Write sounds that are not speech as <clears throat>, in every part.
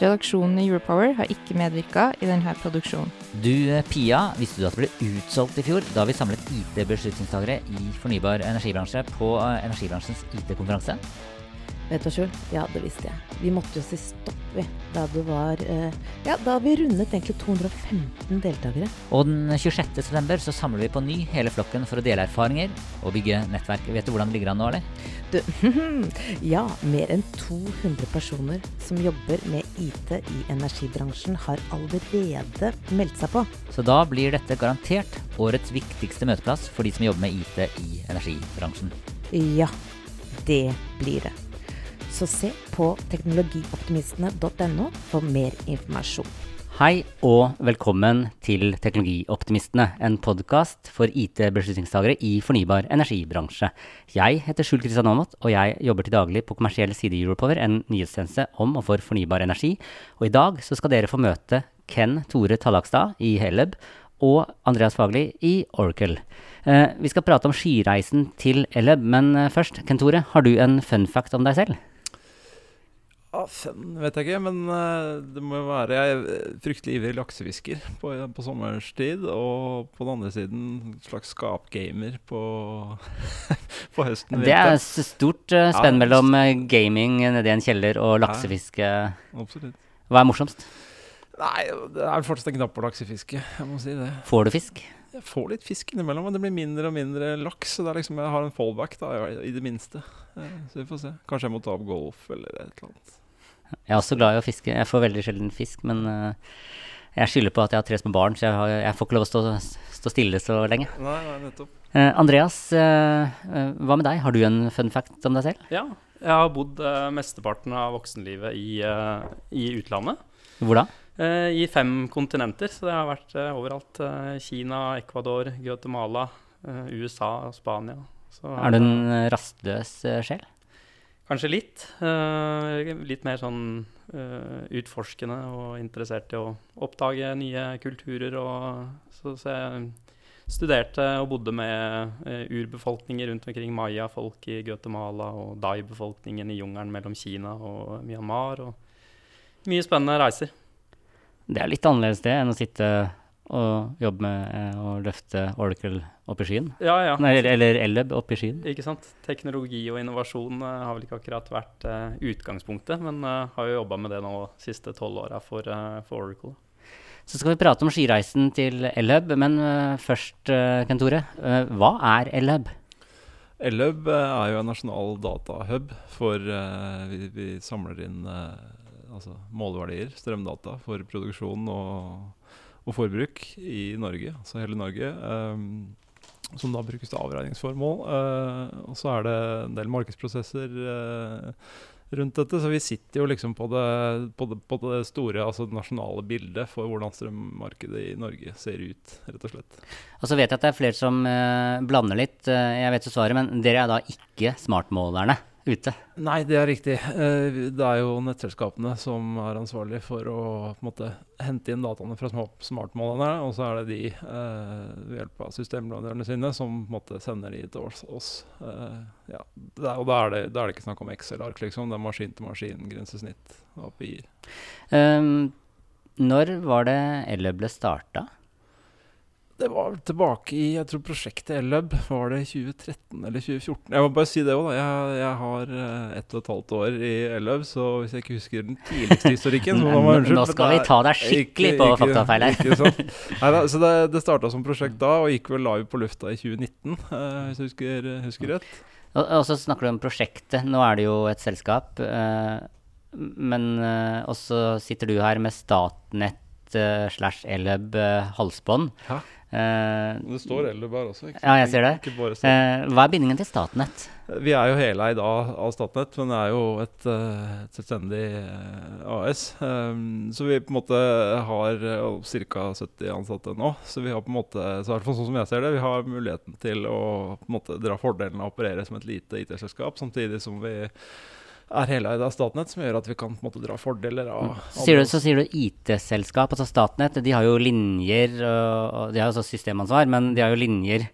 Redaksjonen i Europower har ikke medvirka i denne produksjonen. Du Pia, visste du at det ble utsolgt i fjor da vi samlet IT-beslutningstagere i fornybar energibransje på eh, energibransjens IT-konferanse? Vet du, Sjul, ja, det visste jeg. Vi måtte jo si stopp, vi. Da det var eh, Ja, da vi rundet egentlig 215 deltakere. Og den 26. september så samler vi på ny hele flokken for å dele erfaringer og bygge nettverk. Vet du hvordan det ligger an nå, eller? Du, <laughs> ja, mer enn 200 personer som jobber med IT i energibransjen, har allerede meldt seg på. Så da blir dette garantert årets viktigste møteplass for de som jobber med IT i energibransjen. Ja, det blir det. Så se på teknologioptimistene.no for mer informasjon. Hei og velkommen til Teknologioptimistene, en podkast for IT-beslutningstagere i fornybar energibransje. Jeg heter Skjul Kristian Aamodt, og jeg jobber til daglig på kommersiell side i Europower, en nyhetstjeneste om og for fornybar energi. Og i dag så skal dere få møte Ken Tore Tallakstad i Heleb og Andreas Fagli i Oracle. Eh, vi skal prate om skireisen til Eleb, men eh, først, Ken Tore, har du en fun fact om deg selv? Ah, fun vet jeg ikke, men uh, det må jo være Jeg er fryktelig ivrig laksefisker på, på sommerstid. Og på den andre siden slags skapgamer på, <laughs> på høsten. Det er stort uh, spenn ja, mellom gaming gaming nedi en kjeller og laksefiske. Ja, absolutt. Hva er morsomst? Nei, det er fortsatt en knapp på laksefiske. Jeg må si det. Får du fisk? Jeg får litt fisk innimellom, men det blir mindre og mindre laks. Så det er liksom, jeg har en fallback, da, i det minste. Så vi får se. Kanskje jeg må ta opp golf eller et eller annet. Jeg er også glad i å fiske. Jeg får veldig sjelden fisk, men uh, jeg skylder på at jeg har tre små barn, så jeg, har, jeg får ikke lov å stå, stå, stille så lenge. Nei, nei, nettopp. Uh, Andreas, uh, hva med deg? Har du en fun fact om deg selv? Ja, jeg har bodd mesteparten av voksenlivet i, i utlandet. Hvor da? I fem kontinenter, så det har vært overalt. Kina, Ecuador, Guatemala, USA Spania. Så, er du en rastløs sjel? Kanskje litt. Uh, litt mer sånn uh, utforskende og interessert i å oppdage nye kulturer. Og, så, så, jeg studerte og bodde med uh, urbefolkninger rundt omkring. Maya-folk i Guatemala og Dai-befolkningen i jungelen mellom Kina og Myanmar. Og mye spennende reiser. Det er litt annerledes det enn å sitte og jobbe med å løfte Oracle opp i skyen? Ja, ja. Nei, eller Elleb opp i skyen? Ikke sant. Teknologi og innovasjon uh, har vel ikke akkurat vært uh, utgangspunktet, men uh, har jo jobba med det nå de siste tolv åra for, for, Oracle. Så skal vi prate om skireisen til Elhub, men først, Kent Tore. hva er Elhub? Elhub er jo en nasjonal datahub for vi, vi, samler inn altså måleverdier, strømdata, for produksjon og, og forbruk i Norge, altså hele Norge. Um, som da brukes til avregningsformål. Uh, og så er det en del markedsprosesser uh, rundt dette. Så vi sitter jo liksom på det, på det, på det store, altså det nasjonale bildet for hvordan strømmarkedet i Norge ser ut, rett og slett. Og så vet jeg at det er flere som uh, blander litt. jeg vet jo svaret, men dere er da ikke smartmålerne? Ute? Nei, det er riktig. Eh, det er jo nettselskapene som er ansvarlig for å måte, hente inn dataene fra smartmålerne, og så er det de eh, ved hjelp av systemleverandørene sine som måte, sender de til oss. Eh, ja. og da er, det, da er, det, ikke snakk om Excel-ark, liksom. Det er maskin-til-maskin, grensesnitt API-er. Um, når var det Elle ble starta? Det var tilbake i jeg tror prosjektet Ellub. Var det 2013 eller 2014? Jeg må bare si det òg, da. Jeg, jeg, har uh, ett og et halvt år i Ellub, så hvis jeg ikke husker den tidligste historikken så må man Nå skal vi ta deg skikkelig ikke, på faktafeil her. Neida, så det, det starta som prosjekt da, og gikk vel live på lufta i 2019, uh, eh, hvis jeg husker, husker rett. Og, og, så snakker du om prosjektet. Nå er det jo et selskap. Uh, men også sitter du her med Statnett slash Eleb halsbånd. Ja. Eh, Det står her også. Ikke? Ja, jeg ser det. Eh, hva er bindingen til Statnett? Vi er jo heleid av, av Statnett, men det er jo et, eh, et selvstendig AS. Um, så vi på en måte har ca. 70 ansatte nå. Så vi har på en måte, så i hvert fall sånn som jeg ser det, vi har muligheten til å på en måte dra fordelen av å operere som et lite IT-selskap, samtidig som vi er heleid av Statnett, som gjør at vi kan på en måte dra fordeler av Sier du, så sier du IT-selskap, altså Statnett. De har jo linjer, og, de har jo også systemansvar, men de har jo linjer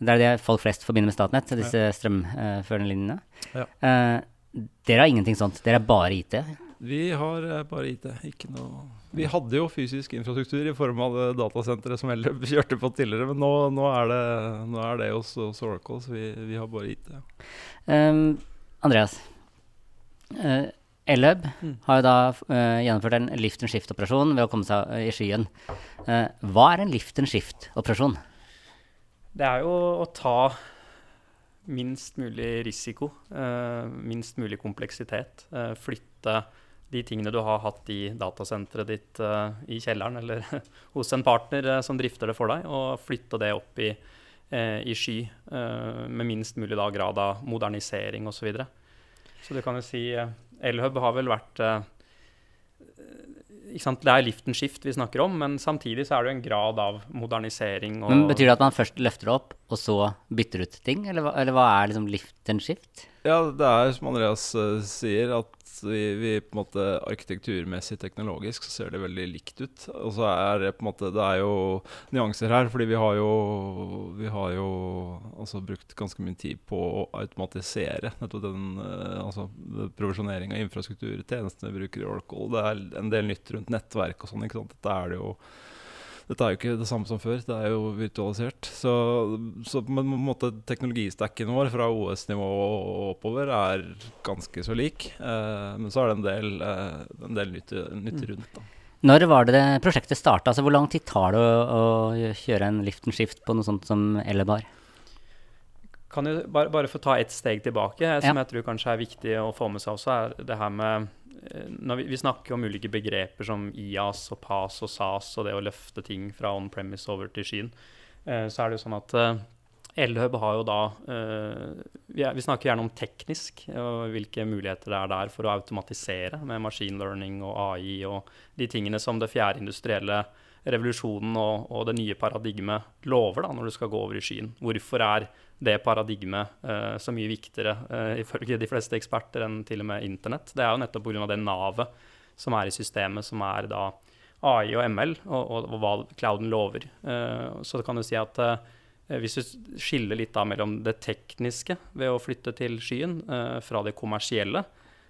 Det er det folk flest forbinder med Statnett, disse strømførende linjene. Ja. Eh, dere har ingenting sånt. Dere er bare IT. Vi har eh, bare IT, ikke noe Vi hadde jo fysisk infrastruktur i form av datasenteret som vi <laughs> kjørte på tidligere, men nå, nå, er, det, nå er det hos, hos Oracle, så vi, vi har bare IT. Um, Andreas. Uh, Elløb Mm. har jo da uh, gjennomført en lift and shift-operasjon ved å komme seg eh, i skyen. Uh, hva er en lift and shift-operasjon? Det er jo å ta minst mulig risiko, eh, minst mulig kompleksitet. eh, flytte de tingene du har hatt i datasenteret ditt eh, i kjelleren eller <laughs> hos en partner eh, som drifter det for deg, og flytte det opp i, eh, i sky eh, med minst mulig da, grad av modernisering osv. Så, videre. Så du kan jo si eh, Elhub har vel vært eh, sant? Det er liften-skift vi snakker om, men samtidig så er det jo en grad av modernisering. Men Betyr det at man først løfter det opp, og så bytter ut ting? Eller, eller hva er liksom lift and shift? Ja, det er som Andreas uh, sier, at vi, vi på en måte arkitekturmessig, teknologisk, så ser det veldig likt ut. Og så er det på en måte Det er jo nyanser her, fordi vi har jo Vi har jo altså brukt ganske mye tid på å automatisere nettopp den uh, altså provisjonering av infrastruktur, tjenestene vi bruker i Oracle. Det er en del nytt rundt nettverk og sånn, ikke sant. Dette er det jo dette er jo ikke det samme som før, det er jo virtualisert. Så, så på en måte teknologistacken vår fra OS-nivå og oppover er ganske så lik. Eh, men så er det en del, eh, en del nytt, nytt rundt. Da. Når var det det prosjektet starta? Altså, hvor lang tid tar det å, å kjøre en lift and shift på noe sånt som Elebar? Kan jo bare, bare få ta ett steg tilbake, eh, som Ja. jeg tror kanskje er viktig å få med seg også, er det her med vi, vi snakker om ulike begreper som IAS og PAS og SAS og det å løfte ting fra on-premise over til skyen, eh, så er det jo sånn at eh, Elhub har jo da eh, vi, er, vi snakker gjerne om teknisk, og hvilke muligheter det er der for å automatisere med machine learning og AI og de tingene som det fjerde industrielle revolusjonen og, og det nye paradigmet lover da, når du skal gå over i skyen. Hvorfor er det paradigmet uh, så mye viktigere uh, ifølge de fleste eksperter enn til og med internett? Det er jo nettopp pga. det navet som er i systemet, som er da AI og ML, og, og, og hva clouden lover. Uh, så kan du si at hvis du skiller litt da mellom det tekniske ved å flytte til skyen fra det kommersielle,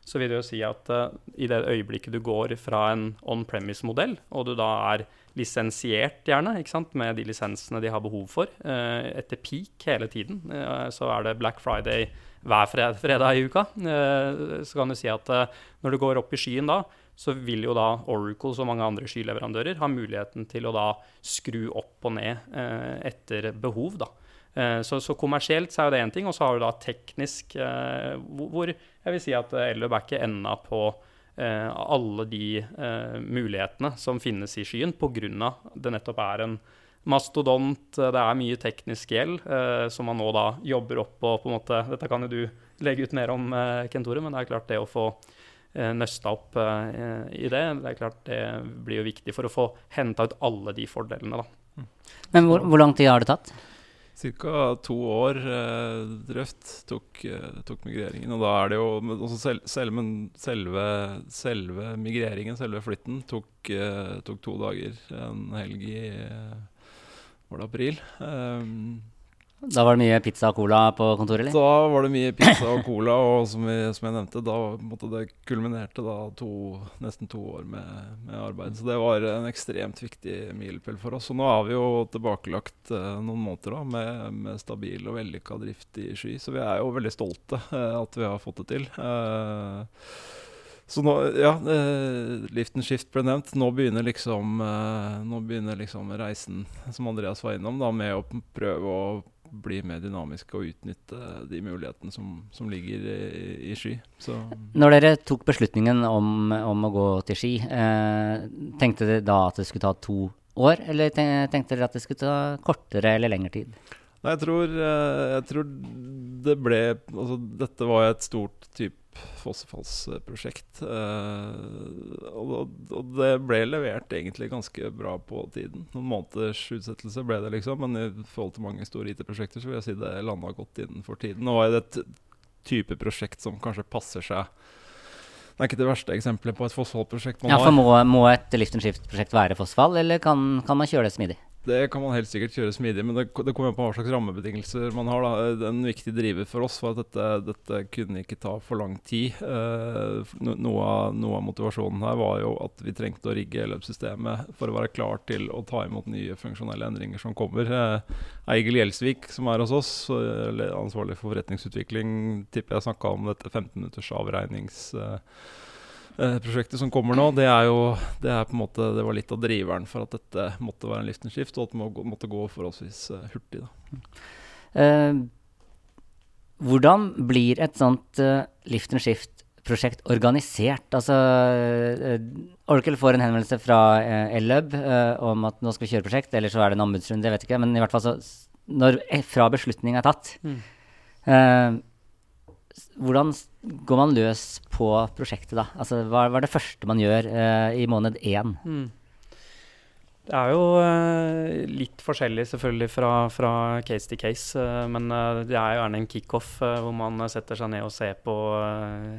så vil det jo si at i det øyeblikket du går fra en on-premise-modell, og du da er lisensiert gjerne, med de lisensene de har behov for, eh, etter peak hele tiden, eh, så er det Black Friday hver fred fredag i uka, eh, så kan du si at når du går opp i skyen da, så vil jo da Oracle og mange andre skyleverandører ha muligheten til å da skru opp og ned etter behov. da. Så, så kommersielt så er det én ting, og så har du da teknisk hvor, jeg vil si at Elløp er ikke enda på alle de eh, mulighetene som finnes i skyen, pga. det nettopp er en mastodont, eh, det er mye teknisk gjeld eh, som man nå da jobber opp på. på en måte, Dette kan jo du legge ut mer om, eh, Kent Tore, men det er klart det å få eh, nøsta opp eh, i det, det er klart det blir jo viktig for å få henta ut alle de fordelene. da. Men hvor, hvor lang tid har det tatt? Cirka to år eh, drøft tok, eh, tok migreringen. Og da er det jo sel, selv, selve, selve migreringen, selve flytten, tok, eh, tok to dager. En helg i eh, Var det april? Um, Da var det mye pizza og cola på kontoret, eller? da var det mye pizza og cola, og som, vi, som jeg nevnte, da måtte det kulminerte da to, nesten to år med, med arbeid. Så det var en ekstremt viktig milepæl for oss. Og nå har vi jo tilbakelagt eh, noen måneder da, med, med stabil og vellykka drift i sky, så vi er jo veldig stolte eh, at vi har fått det til. Eh, så nå, ja, eh, lift and shift ble nevnt. Nå begynner liksom eh, Nå begynner liksom reisen, som Andreas var innom, da, med å prøve å bli mer dynamiske og utnytte de mulighetene som, som ligger i, i Ski. Så Når dere tok beslutningen om, om å gå til ski, eh, tenkte dere da at det skulle ta to år, eller tenkte dere at det skulle ta kortere eller lengre tid? Nei, jeg tror, eh, jeg tror det ble Altså, dette var et stort type fossefallsprosjekt. eh, og, og- og det ble levert egentlig ganske bra på tiden. Noen måneders utsettelse ble det, liksom, men i forhold til mange store IT-prosjekter så vil jeg si det landa godt innenfor tiden. Nå var det et type prosjekt som kanskje passer seg Det er ikke det verste eksempelet på et fossefallprosjekt man Ja, for må, må et lift and shift-prosjekt være fossfall, eller kan, kan man kjøre det smidig? Det kan man helt sikkert kjøre smidig, men det, det kommer jo på hva slags rammebetingelser man har. da. En viktig driver for oss var at dette, dette kunne ikke ta for lang tid. Eh, noe, av, noe av motivasjonen her var jo at vi trengte å rigge e-løpssystemet for å være klar til å ta imot nye funksjonelle endringer som kommer. Eh, Eigil Gjelsvik, som er hos oss, eh, ansvarlig for forretningsutvikling, tipper jeg snakka om dette 15 minutters avregnings... eh, eh, prosjektet som kommer nå, det er jo det er på en måte, det var litt av driveren for at dette måtte være en lift and shift, og at det må, måtte gå forholdsvis eh, hurtig. da. Eh, hvordan blir et sånt uh, lift and shift-prosjekt organisert? Altså, uh, Oracle får en henvendelse fra uh, Ellub uh, om at nå skal vi kjøre prosjekt, eller så er det en anbudsrunde, jeg vet ikke. Men i hvert fall så når, eh, fra beslutning er tatt, Mm. Hvordan går man løs på prosjektet da? Altså, hva, hva er det første man gjør uh, i måned én? Mm. Det er jo uh, litt forskjellig selvfølgelig fra, fra case til case, uh, men det er gjerne en kickoff hvor man setter seg ned og ser på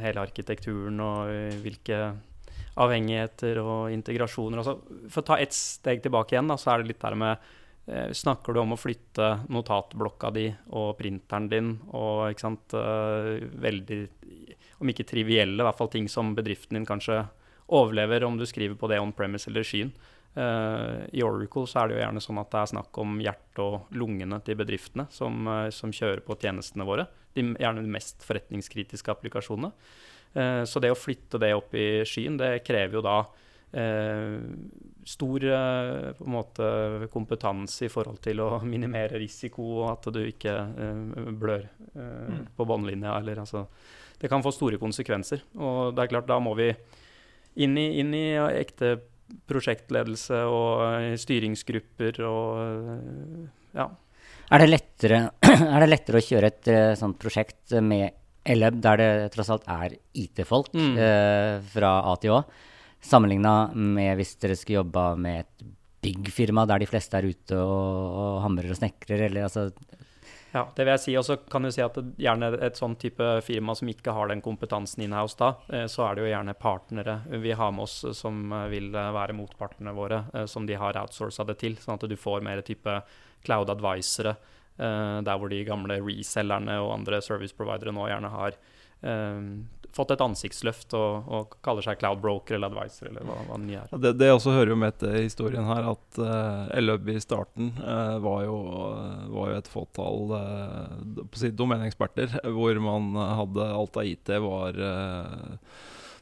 hele arkitekturen og hvilke avhengigheter og integrasjoner. Altså, for å ta ett steg tilbake igjen, da, så er det litt der med Snakker du om å flytte notatblokka di og printeren din og ikke sant, eh, veldig, om ikke trivielle, i hvert fall ting som bedriften din kanskje overlever om du skriver på det on premise eller skyen. Eh, I Oracle så er det jo gjerne sånn at det er snakk om hjertet og lungene til bedriftene som, eh, som kjører på tjenestene våre. De, gjerne de mest forretningskritiske applikasjonene. Eh, så det å flytte det opp i skyen, det krever jo da eh, stor eh, på en måte kompetanse i forhold til å <laughs> minimere risiko, og at du ikke eh, blør eh, på båndlinja. Eller altså Det kan få store konsekvenser. Og det er klart, da må vi inn i, inn i ja, ekte prosjektledelse og uh, styringsgrupper og eh, ja. Er det lettere, <clears throat> er det lettere å kjøre et eh, sånt prosjekt med Elleb, der det tross alt er IT-folk Mm. eh, fra A til Å, sammenligna med hvis dere skulle jobba med et byggfirma der de fleste er ute og, og hamrer og snekrer, eller altså Ja, det vil jeg si. Og så kan du si at gjerne et sånn type firma som ikke har den kompetansen in-house da, eh, så er det jo gjerne partnere vi har med oss eh, som eh, vil være motpartene våre, som de har outsourca det til. Sånn at du får mer type cloud advisere, der hvor de gamle resellerne og andre service providere nå gjerne har fått et ansiktsløft og, og kaller seg cloud broker eller advisor eller hva, hva de er. Det, det også hører jo med til historien her, at uh, Elløb i starten uh, var, jo, var jo et fåtall uh, på sitt si, domeneeksperter, hvor man hadde alt av IT var, eh,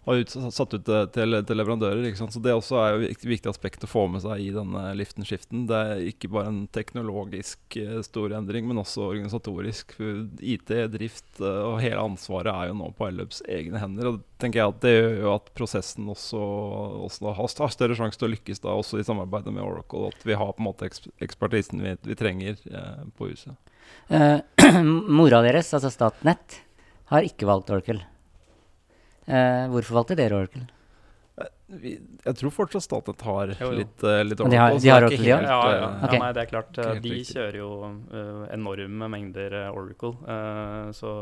var ut, satt ut til, til, til leverandører. Så Det også er et viktig aspekt å få med seg i denne liften skiften. Det er ikke bare en teknologisk eh, stor endring, men også organisatorisk. IT, drift eh, og hele ansvaret er jo nå på Elløbs egne hender. og tenker jeg at Det gjør jo at prosessen også, også har større sjanse til å lykkes da, også i samarbeidet med Oracle. At vi har på en måte ekspertisen vi, vi trenger eh, på huset. eh, <clears throat> Mora deres, altså Statnett, har ikke valgt Oracle. Eh, hvorfor valgte dere Oracle? Jeg tror fortsatt Statnett har Jo, jo. litt, eh, litt de har- Oracle, de har Oracle, ikke Ja, ja, eh, ja. Okay. ja nei, det er klart. Eh, De riktig. kjører jo uh, enorme mengder eh, Oracle. eh, så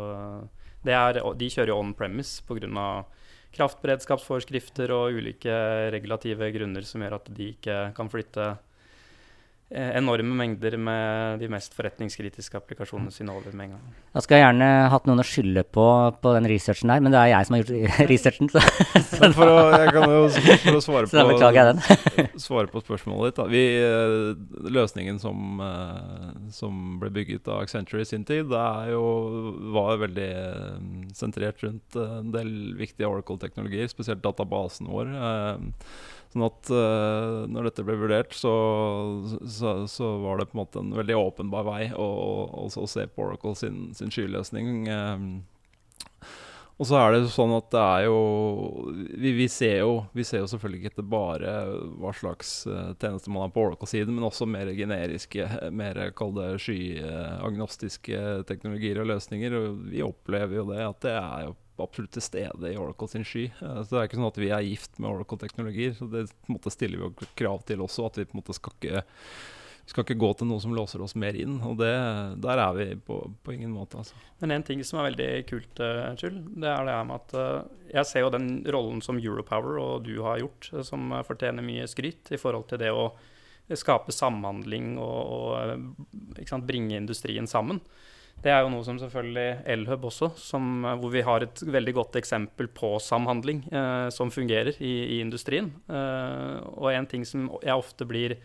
det er, de kjører jo on premise pga. kraftberedskapsforskrifter og ulike regulative grunner som gjør at de ikke kan flytte eh, enorme mengder med de mest forretningskritiske applikasjonene sine over med en gang. Da skulle jeg gjerne hatt noen å skylde på på den researchen der, men det er jeg som har gjort <laughs> researchen, så, <laughs> Men for å, jeg kan jo, for å svare, <laughs> så jeg på, svare på spørsmålet ditt da. Vi, eh, Løsningen som, eh, som ble bygget av Accenture i sin tid, det er jo, var veldig eh, sentrert rundt eh, en del viktige Oracle-teknologier, spesielt databasen vår. Eh, Sånn at uh, når dette ble vurdert, så, så, så var det på en måte en veldig åpenbar vei å, å, å se på Oracle sin, sin skyløsning. Um, Og så er det sånn at det er jo Vi, vi, ser, jo, vi ser jo selvfølgelig ikke bare hva slags uh, tjenester man har på Oracle-siden, men også mer generiske, mer kall det skyagnostiske teknologier og løsninger. Og vi opplever jo det at det er jo absolutt til stede i Oracle sin sky. Uh, så det er ikke sånn at vi er gift med Oracle-teknologier. så Det måte stiller vi jo krav til også, at vi på en måte skal ikke skal ikke gå til noe som låser oss mer inn, og det, der er vi på, på ingen måte. Altså. Men en ting som er veldig kult, uh, det er det her med at uh, jeg ser jo den rollen som Europower og du har gjort, som fortjener mye skryt i forhold til det å skape samhandling og, og sant, bringe industrien sammen. Det er jo noe som selvfølgelig Elhub også, som, hvor vi har et veldig godt eksempel på samhandling som fungerer i, i industrien. og en ting som jeg ofte blir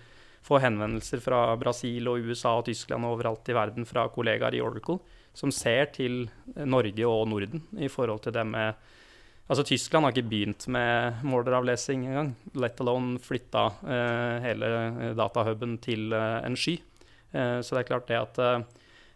får henvendelser fra Brasil og USA og Tyskland og overalt i verden fra kollegaer i Oracle som ser til Norge og Norden i forhold til det med Altså Tyskland har ikke begynt med måleravlesing engang, let alone flytta eh, hele datahuben til eh, en sky. Eh, så det er klart det at eh,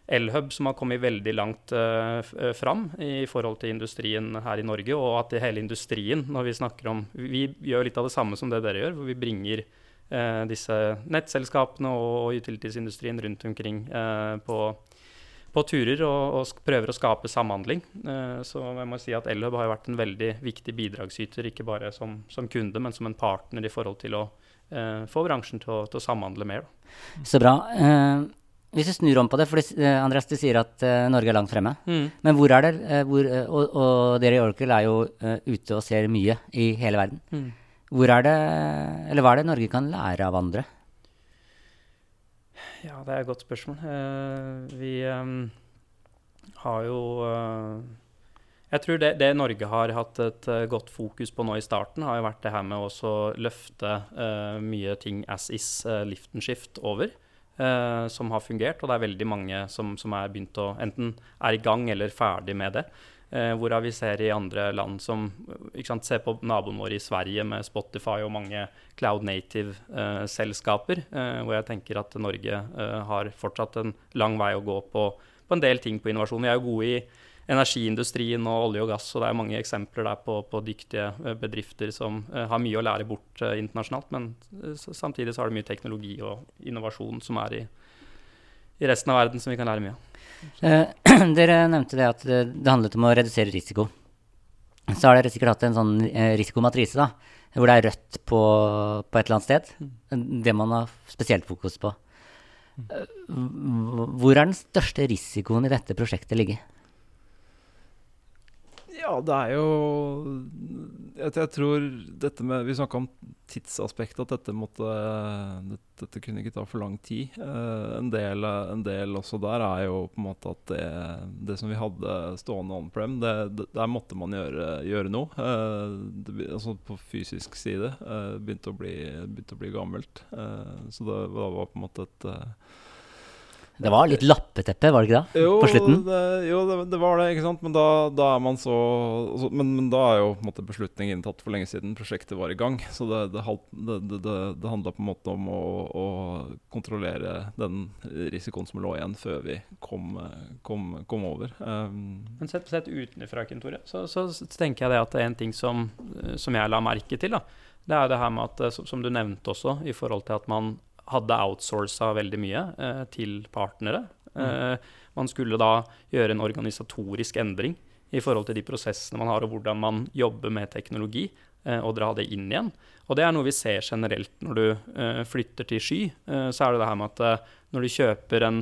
Elhub, som har kommet veldig langt uh, fram i forhold til industrien her i Norge, og at hele industrien, når vi snakker om Vi gjør litt av det samme som det dere gjør, hvor vi bringer eh, disse nettselskapene og, utilities-industrien rundt omkring eh, på, på, turer og, og, prøver å skape samhandling. Så jeg må si at Elhub har vært en veldig viktig bidragsyter, ikke bare som, som kunde, men som en partner i forhold til å få bransjen til å, til å samhandle mer. Da. Så bra. Uh, hvis du snur om på det, for uh, Andreas, du sier at uh, Norge er langt fremme. Mm. Men hvor er det, hvor, og, og, dere i Oracle er jo ute og ser mye i hele verden. Mm. Hvor er det, eller hva er det Norge kan lære av andre? Ja, det er et godt spørsmål. Uh, vi um, har jo uh, Jeg tror det, det, Norge har hatt et uh, godt fokus på nå i starten, har jo vært det her med å løfte mye ting as is, lift and shift, over. Som har fungert, og det er veldig mange som, som er begynt å enten er i gang eller ferdig med det. Eh, hvorav vi ser i andre land som sant, ser på naboen vår i Sverige med Spotify og mange cloud native-selskaper. Eh, eh, hvor jeg tenker at Norge eh, har fortsatt en lang vei å gå på, på, en del ting på innovasjon. Vi er jo gode i energiindustrien og olje og gass, og det er mange eksempler der på, på dyktige eh, bedrifter som eh, har mye å lære bort internasjonalt. Men samtidig så har det mye teknologi og innovasjon som er i, i resten av verden som vi kan lære mye av. Eh, <clears throat> dere nevnte det at det, det, handlet om å redusere risiko. Så har dere sikkert hatt en sånn eh, risikomatrise da, hvor det er rødt på, på, et eller annet sted. Mm. Det man har spesielt fokus på. Eh, hvor er den største risikoen i dette prosjektet ligge? Ja, det er jo Jeg, jeg tror dette med Vi snakka om tidsaspektet, at dette måtte dette, kunne ikke ta for lang tid. Uh, en, del, en, del, også der er jo på en måte at det, det som vi hadde stående on-prem, der måtte man gjøre, gjøre noe. Uh, det, altså på fysisk side. Uh, begynte, å bli, begynte, å bli, gammelt. så det, det, var på en måte et det var litt lappeteppe, var det ikke det? Jo, på slutten? Det, jo, det, det, var det. ikke sant? Men da, da er man så, så men, men, da er jo på en måte beslutningen tatt for lenge siden prosjektet var i gang. Så det, det, det, det handla på en måte om å, å, kontrollere den risikoen som lå igjen, før vi kom, kom, kom over. Um, men sett, sett utenfra, Tore, så, så, tenker jeg det at det er en ting som, som jeg la merke til. da, det er det her med at, som du nevnte også, i forhold til at man hadde outsourca veldig mye eh, til partnere. Mm. Eh, man skulle da gjøre en organisatorisk endring i forhold til de prosessene man har, og hvordan man jobber med teknologi, eh, og dra det inn igjen. Og det er noe vi ser generelt når du eh, flytter til sky. Eh, så er det det her med at eh, når du kjøper en,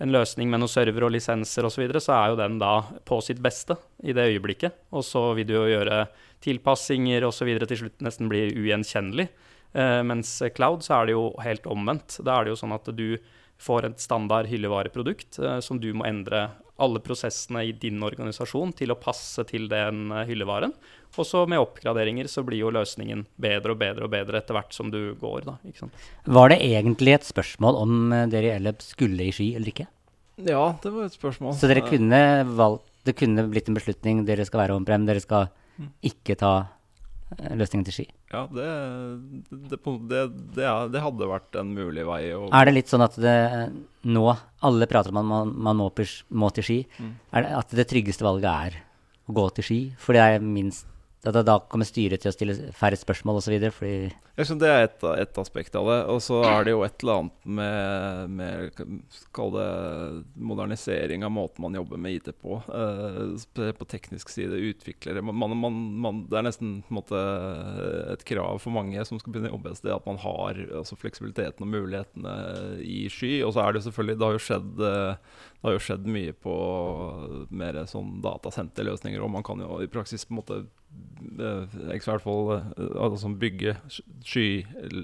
en løsning med noen server og lisenser osv., så, videre, så er jo den da på sitt beste i det øyeblikket. Og så vil du jo gjøre tilpassinger osv. til slutt nesten bli ugjenkjennelig. Uh, mens cloud så er det jo helt omvendt. Da er det jo sånn at du får et standard hyllevareprodukt uh, som du må endre alle prosessene i din organisasjon til å passe til den uh, hyllevaren. Og så med oppgraderinger så blir jo løsningen bedre og bedre og bedre etter hvert som du går. Da, Var det egentlig et spørsmål om dere i Elleb skulle i Ski eller ikke? Ja, det var et spørsmål. Så dere kunne valgt, det kunne blitt en beslutning, dere skal være on-prem, dere skal mm. ikke ta løsningen til Ski. Ja, det, det, det, det, hadde vært en mulig vei å Er det litt sånn at det nå Alle prater om at man, man må, må, til ski. Mm. Er det at det tryggeste valget er å gå til Ski? For det er minst da, da kommer styret til å stille færre spørsmål osv. fordi Liksom det er ett et aspekt av det. Og så er det jo et eller annet med, med Kall det modernisering av måten man jobber med IT på. Uh, på teknisk side, utviklere man, man, man, Det er nesten måte, et krav for mange som skal begynne å jobbe et sted, at man har altså, fleksibiliteten og mulighetene i sky. Og så er det selvfølgelig Det har jo skjedd, det har jo skjedd mye på mer sånn datasenterløsninger, og man kan jo i praksis på en måte i hvert fall altså, bygge sky,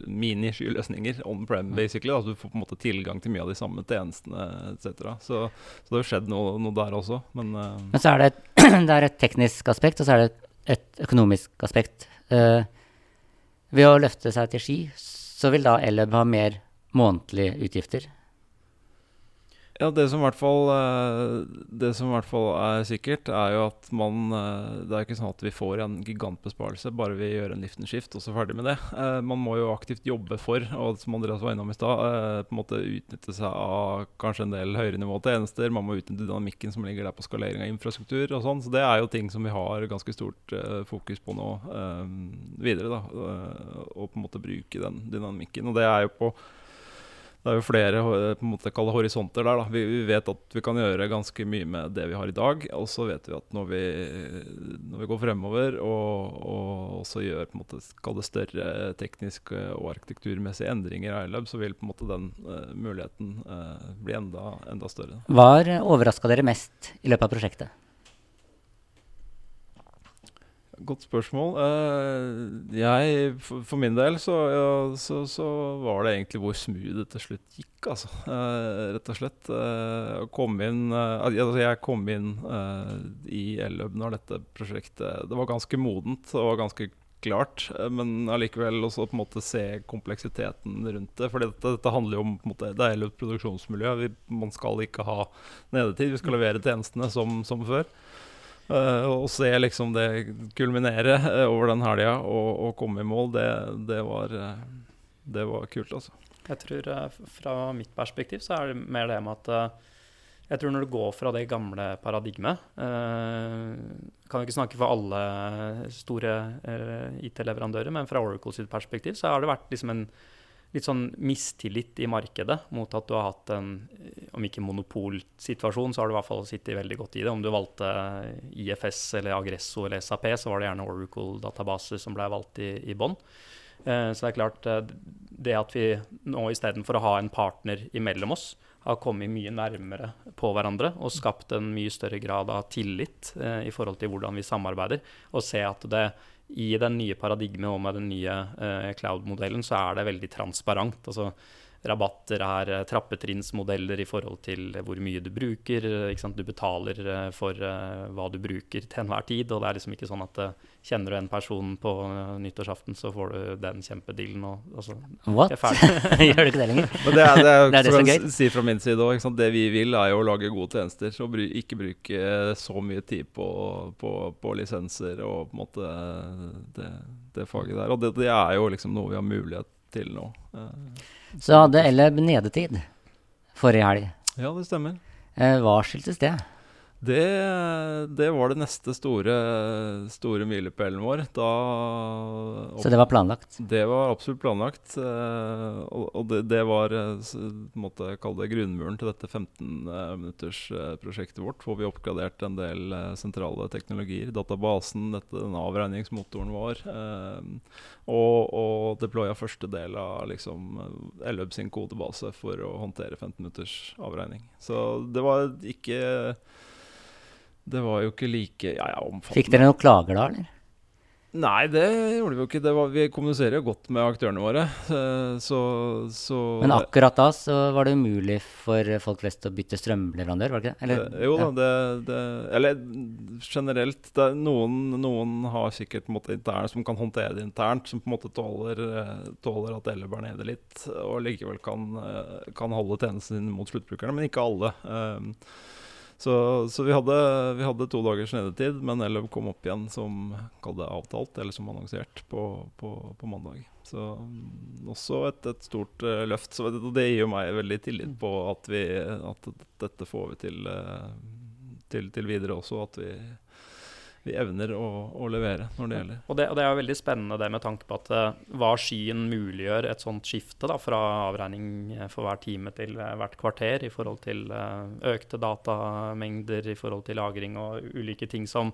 mini-skyløsninger on prem, basically. Altså, du får på en måte tilgang til mye av de samme tjenestene etc. Så, så, det har jo skjedd noe, noe der også. Men, uh, men så er det, et, <clears throat> det er et teknisk aspekt, og så er det et, et økonomisk aspekt. Uh, ved å løfte seg til ski, så vil da Elleb ha mer månedlige utgifter. Ja, det som, fall, eh, det som i hvert fall er sikkert, er jo at man eh, Det er ikke sånn at vi får en gigantbesparelse bare vi gjør en lift and shift og så ferdig med det. Eh, man må jo aktivt jobbe for, og som Andreas var innom i stad, på en måte utnytte seg av kanskje en del høyere nivå tjenester. Man må utnytte dynamikken som ligger der på skalering av infrastruktur og sånn. Så det er jo ting som vi har ganske stort fokus på nå videre. da, Og på en måte bruke den dynamikken. Og det er jo på det er jo flere eh, på en måte kalle horisonter der. Da. Vi, vi, vet at vi kan gjøre ganske mye med det vi har i dag. Og så vet vi at når vi, når vi går fremover og, og også gjør på en måte, det større tekniske og arkitekturmessige endringer i iLab, så vil på en måte den uh, muligheten uh, bli enda, enda større. Hva overraska dere mest i løpet av prosjektet? Godt spørsmål. Uh, jeg, for, min del så, ja, så, så, var det egentlig hvor smooth det til slutt gikk, altså. Uh, rett og slett. Uh, kom inn, altså jeg kom inn i Elløb når dette prosjektet Det var ganske modent og ganske klart, men allikevel også på en måte se kompleksiteten rundt det. For dette, dette handler jo om på en måte, det er et produksjonsmiljø. Vi, man skal ikke ha nedetid. Vi skal levere tjenestene som, som før. Uh, og se liksom det kulminere uh, over den helga og, og, komme i mål, det, det, var, uh, det, var, kult, altså. Jeg tror Fra mitt perspektiv så er det mer det med at jeg tror når du går fra det gamle paradigmet Kan jo ikke snakke for alle store IT-leverandører, men fra Oracle sitt perspektiv så har det vært liksom en litt sånn mistillit i markedet mot at du har hatt en, om ikke monopolsituasjon, så har du i hvert fall sittet veldig godt i det. Om du valgte IFS eller Agresso eller SAP, så var det gjerne Oracle-databaser som ble valgt i, i bånn. Eh, så det er klart, eh, det at vi nå istedenfor å ha en partner imellom oss, har kommet mye nærmere på hverandre og skapt en mye større grad av tillit eh, i forhold til hvordan vi samarbeider, og se at det i den nye paradigmet og med den nye eh, cloud-modellen så er det veldig transparent. altså Rabatter er eh, trappetrinnsmodeller i forhold til hvor mye du bruker. Du betaler eh, for hva du bruker til enhver tid. Og det er liksom ikke sånn at kjenner du en person på nyttårsaften, så får du den kjempedilen. Altså, What? <laughs> Gjør du ikke det lenger? Men det er, det er, <laughs> det er det som å si fra min side òg. Det vi vil, er jo å lage gode tjenester. Og bry, ikke bruke så mye tid på, på, på, lisenser og på en måte det, det faget der. Og det, det er jo liksom noe vi har mulighet til nå. Så hadde Elleb nedetid forrige helg. Ja, det stemmer. Eh, hva skyldtes det? Det, det, var det neste store, store milepælen vår. Da, Så det var planlagt? Det var absolutt planlagt. Eh, og det, det var eh, måtte kalle det grunnmuren til dette 15-minuttersprosjektet vårt, hvor vi oppgraderte en del sentrale teknologier. Databasen, dette, den avregningsmotoren vår. Og, og deploya første del av liksom, Elløb sin kodebase for å håndtere 15 minutters avregning. Så det var ikke det var jo ikke like ja, ja, omfattende. Fikk dere noen klager da, eller? Nei, det gjorde vi jo ikke. Var, vi kommuniserer jo godt med aktørene våre. Eh, så, så Men akkurat da så var det umulig for folk flest å bytte strømleverandør, var det ikke? Eller, det? jo da, det, det, Eller generelt det, noen, noen, har sikkert måte, interne som kan håndtere det internt, som på en måte tåler, eh, tåler at Elleb bærer nede litt, og likevel kan, kan holde tjenesten sin mot sluttbrukerne, men ikke alle. Så, så vi, hadde, vi, hadde, to dagers nedetid, men Elløv kom opp igjen som avtalt, eller som annonsert, på, på, på mandag. Så mm, også et, et stort uh, løft. Så det, det, gir jo meg veldig tillit på at, vi, at dette får vi til, uh, til, til, videre også. At vi, vi evner å, å, levere når det gjelder. Og det, og det, er jo veldig spennende det med tanke på at uh, hva skyen muliggjør et sånt skifte da, fra avregning for hver time til uh, hvert kvarter i forhold til økte datamengder, i forhold til lagring og ulike ting som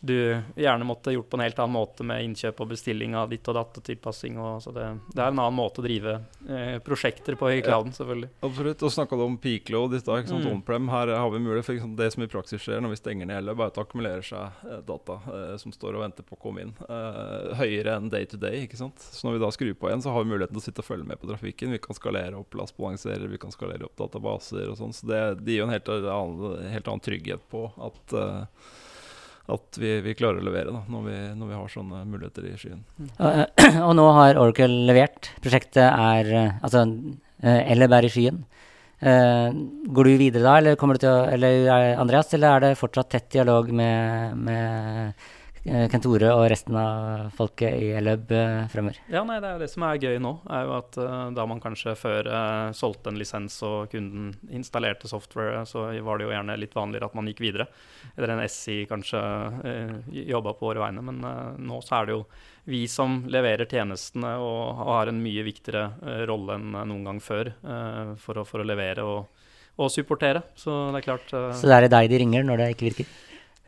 du gjerne måtte gjort på en helt annen måte med innkjøp og bestilling av ditt og datt og tilpassing. Og, så det, det, er en annen måte å drive eh, prosjekter på i clouden, selvfølgelig. Absolutt. Og snakka du om peak load i stad. Mm. On-prem. Her har vi mulighet for liksom, det som i praksis skjer når vi stenger ned hele, bare at det akkumulerer seg eh, data eh, som står og venter på å komme inn. Eh, høyere enn day to day. ikke sant? Så når vi da skrur på igjen, så har vi muligheten til å sitte og følge med på trafikken. Vi kan skalere opp lastbalanserer, vi kan skalere opp databaser og sånn. Så det, det, gir jo en helt annen, helt annen trygghet på at uh, at vi, vi, klarer å levere da, når vi, når vi, har sånne muligheter i skyen. Mm. Og, <clears throat> og, nå har Oracle levert. Prosjektet er Altså, Elleb er i skyen. Går du videre da, eller kommer du til å Eller Andreas, eller er det fortsatt tett dialog med, med Eh, Kentore og resten av folket i Elub fremmer? fremover. Ja, nei, Det er jo det som er gøy nå. er jo at uh, Da man kanskje før uh, solgte en lisens og kunden installerte software, så var det jo gjerne litt vanligere at man gikk videre. Eller en SI kanskje uh, jobba på våre vegne. Men nå så er det jo vi som leverer tjenestene og, og har en mye viktigere rolle enn noen gang før for å, for, å, levere og, og supportere. Så det er klart Så det er deg de ringer når det ikke virker?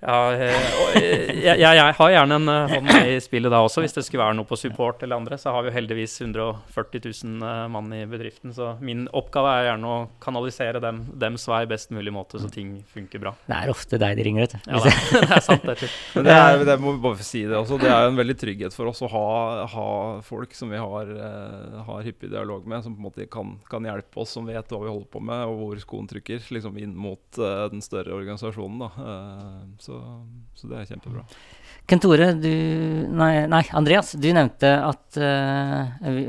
Ja, eh, jeg, jeg, jeg, har gjerne en eh, hånd med i spillet da også. Hvis det skulle være noe på support eller andre, så har vi jo heldigvis 140 000 eh, mann i bedriften. Så min oppgave er gjerne å kanalisere dem, dems vei best mulig måte, så ting funker bra. Det er ofte deg de ringer, vet du. Ja, det, det er sant, det. Men det, er, det må vi bare si det også. Det er jo en veldig trygghet for oss å ha, ha folk som vi har, har, hyppig dialog med, som på en måte kan, kan, hjelpe oss, som vet hva vi holder på med, og hvor skoen trykker, liksom inn mot uh, den større organisasjonen. da. Uh, så så, så det er kjempebra. Kentore, du nei, nei, Andreas, du nevnte at uh, vi,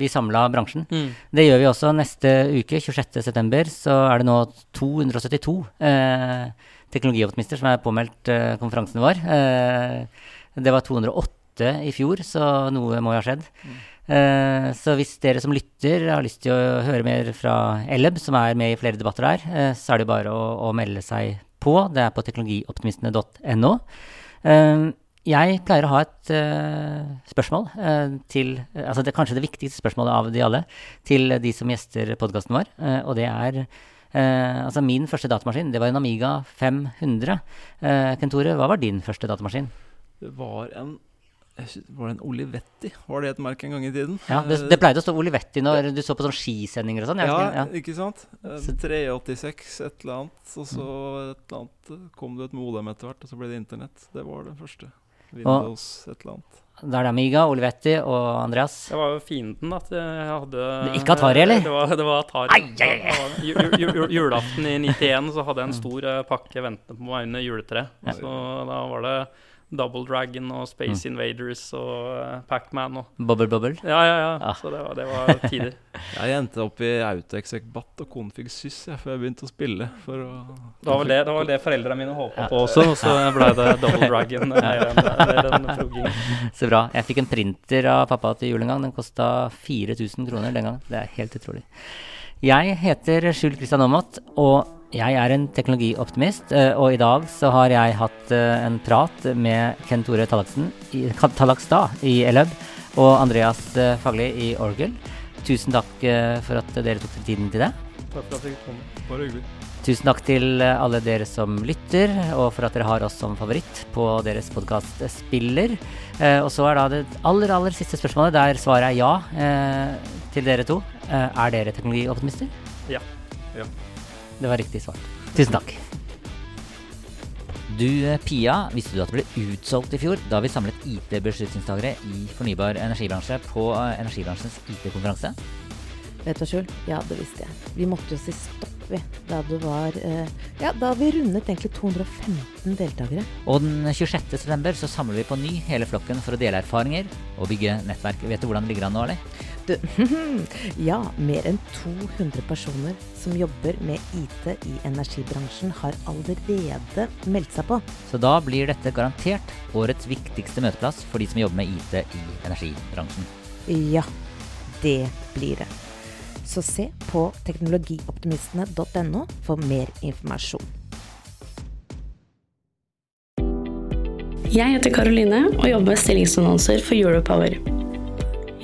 vi samla bransjen. Mm. Det gjør vi også neste uke. 26.9. Så er det nå 272 uh, eh, teknologioptimister som er påmeldt uh, konferansen vår. det var 208 i fjor, så noe må jo ha skjedd. Mm. så hvis dere som lytter har lyst til å høre mer fra Elleb, som er med i flere debatter der, så er det bare å, å melde seg på. Det er på teknologioptimistene.no. Uh, jeg pleier å ha et uh, spørsmål uh, til altså det er kanskje det viktigste spørsmålet av de alle, til de som gjester podkasten vår. Uh, og det er altså min første datamaskin. Det var en Amiga 500. Uh, Kentore, hva var din første datamaskin? Det var en var det en Olivetti? Var det et merke en gang i tiden? Ja, Det, det pleide å stå Olivetti når du så på sånn skisendinger og sånn. Ja, ja, ikke sant? 386, et eller annet. Og så et eller annet kom det et modem etter hvert, og så ble det internett. Det var det første. Windows, og, et eller annet. Da er det Amiga, Olivetti og Andreas. Det var jo fienden at jeg hadde Ikke Atari, eller? Det var, det var Atari. Ai, ai, ai. Julaften i 91 så hadde jeg en stor uh, pakke ventende på meg under juletreet. Ja. Så da var det Double Dragon og Space mm. Invaders og uh, Pacman og Bubble Bubble? Ja, ja, ja. Ah. Så det var, det var tider. <laughs> jeg endte opp i AutoExec Bat og Config Sys jeg, før jeg begynte å spille. For å det var vel det, det, var det foreldrene mine håpa ja. på også, og så ble det Double Dragon mer enn en Så bra. Jeg fikk en printer av pappa til jul en gang. Den kosta 4000 kroner den gangen. Det er helt utrolig. Jeg heter Skjul Kristian Aamodt, og jeg er en teknologioptimist, eh, og i dag så har jeg hatt eh, en prat med Ken Tore Tallakstad i Eløb og Andreas eh, Fagli i Orgel. Tusen takk for at dere tok tiden til det. Takk for at jeg kom. Bare hyggelig. Tusen takk til alle dere som lytter, og for at dere har oss som favoritt på deres podkastspiller. Eh, og så er da det aller, aller siste spørsmålet, der svaret er ja eh, til dere to. Eh, er dere teknologioptimister? Ja. ja. Det var riktig svart. Tusen takk. Du, eh, Pia, visste du at det ble utsolgt i fjor da vi samlet IT-beslutningstagere i fornybar energibransje på eh, energibransjens IT-konferanse? Vet du, Skjul? Ja, det visste jeg. Vi måtte jo si stopp vi, da det var eh, Ja, da vi rundet egentlig 215 deltakere. Og den 26. september så samler vi på ny hele flokken for å dele erfaringer og bygge nettverk. Vet du hvordan det ligger an nå, eller? Du, <laughs> ja, mer enn 200 personer som jobber med IT i energibransjen, har allerede meldt seg på. Så da blir dette garantert årets viktigste møteplass for de som jobber med IT i energibransjen. Ja, det blir det. Så se på teknologioptimistene.no for mer informasjon. Jeg heter Karoline og jobber med stillingsannonser for Europower.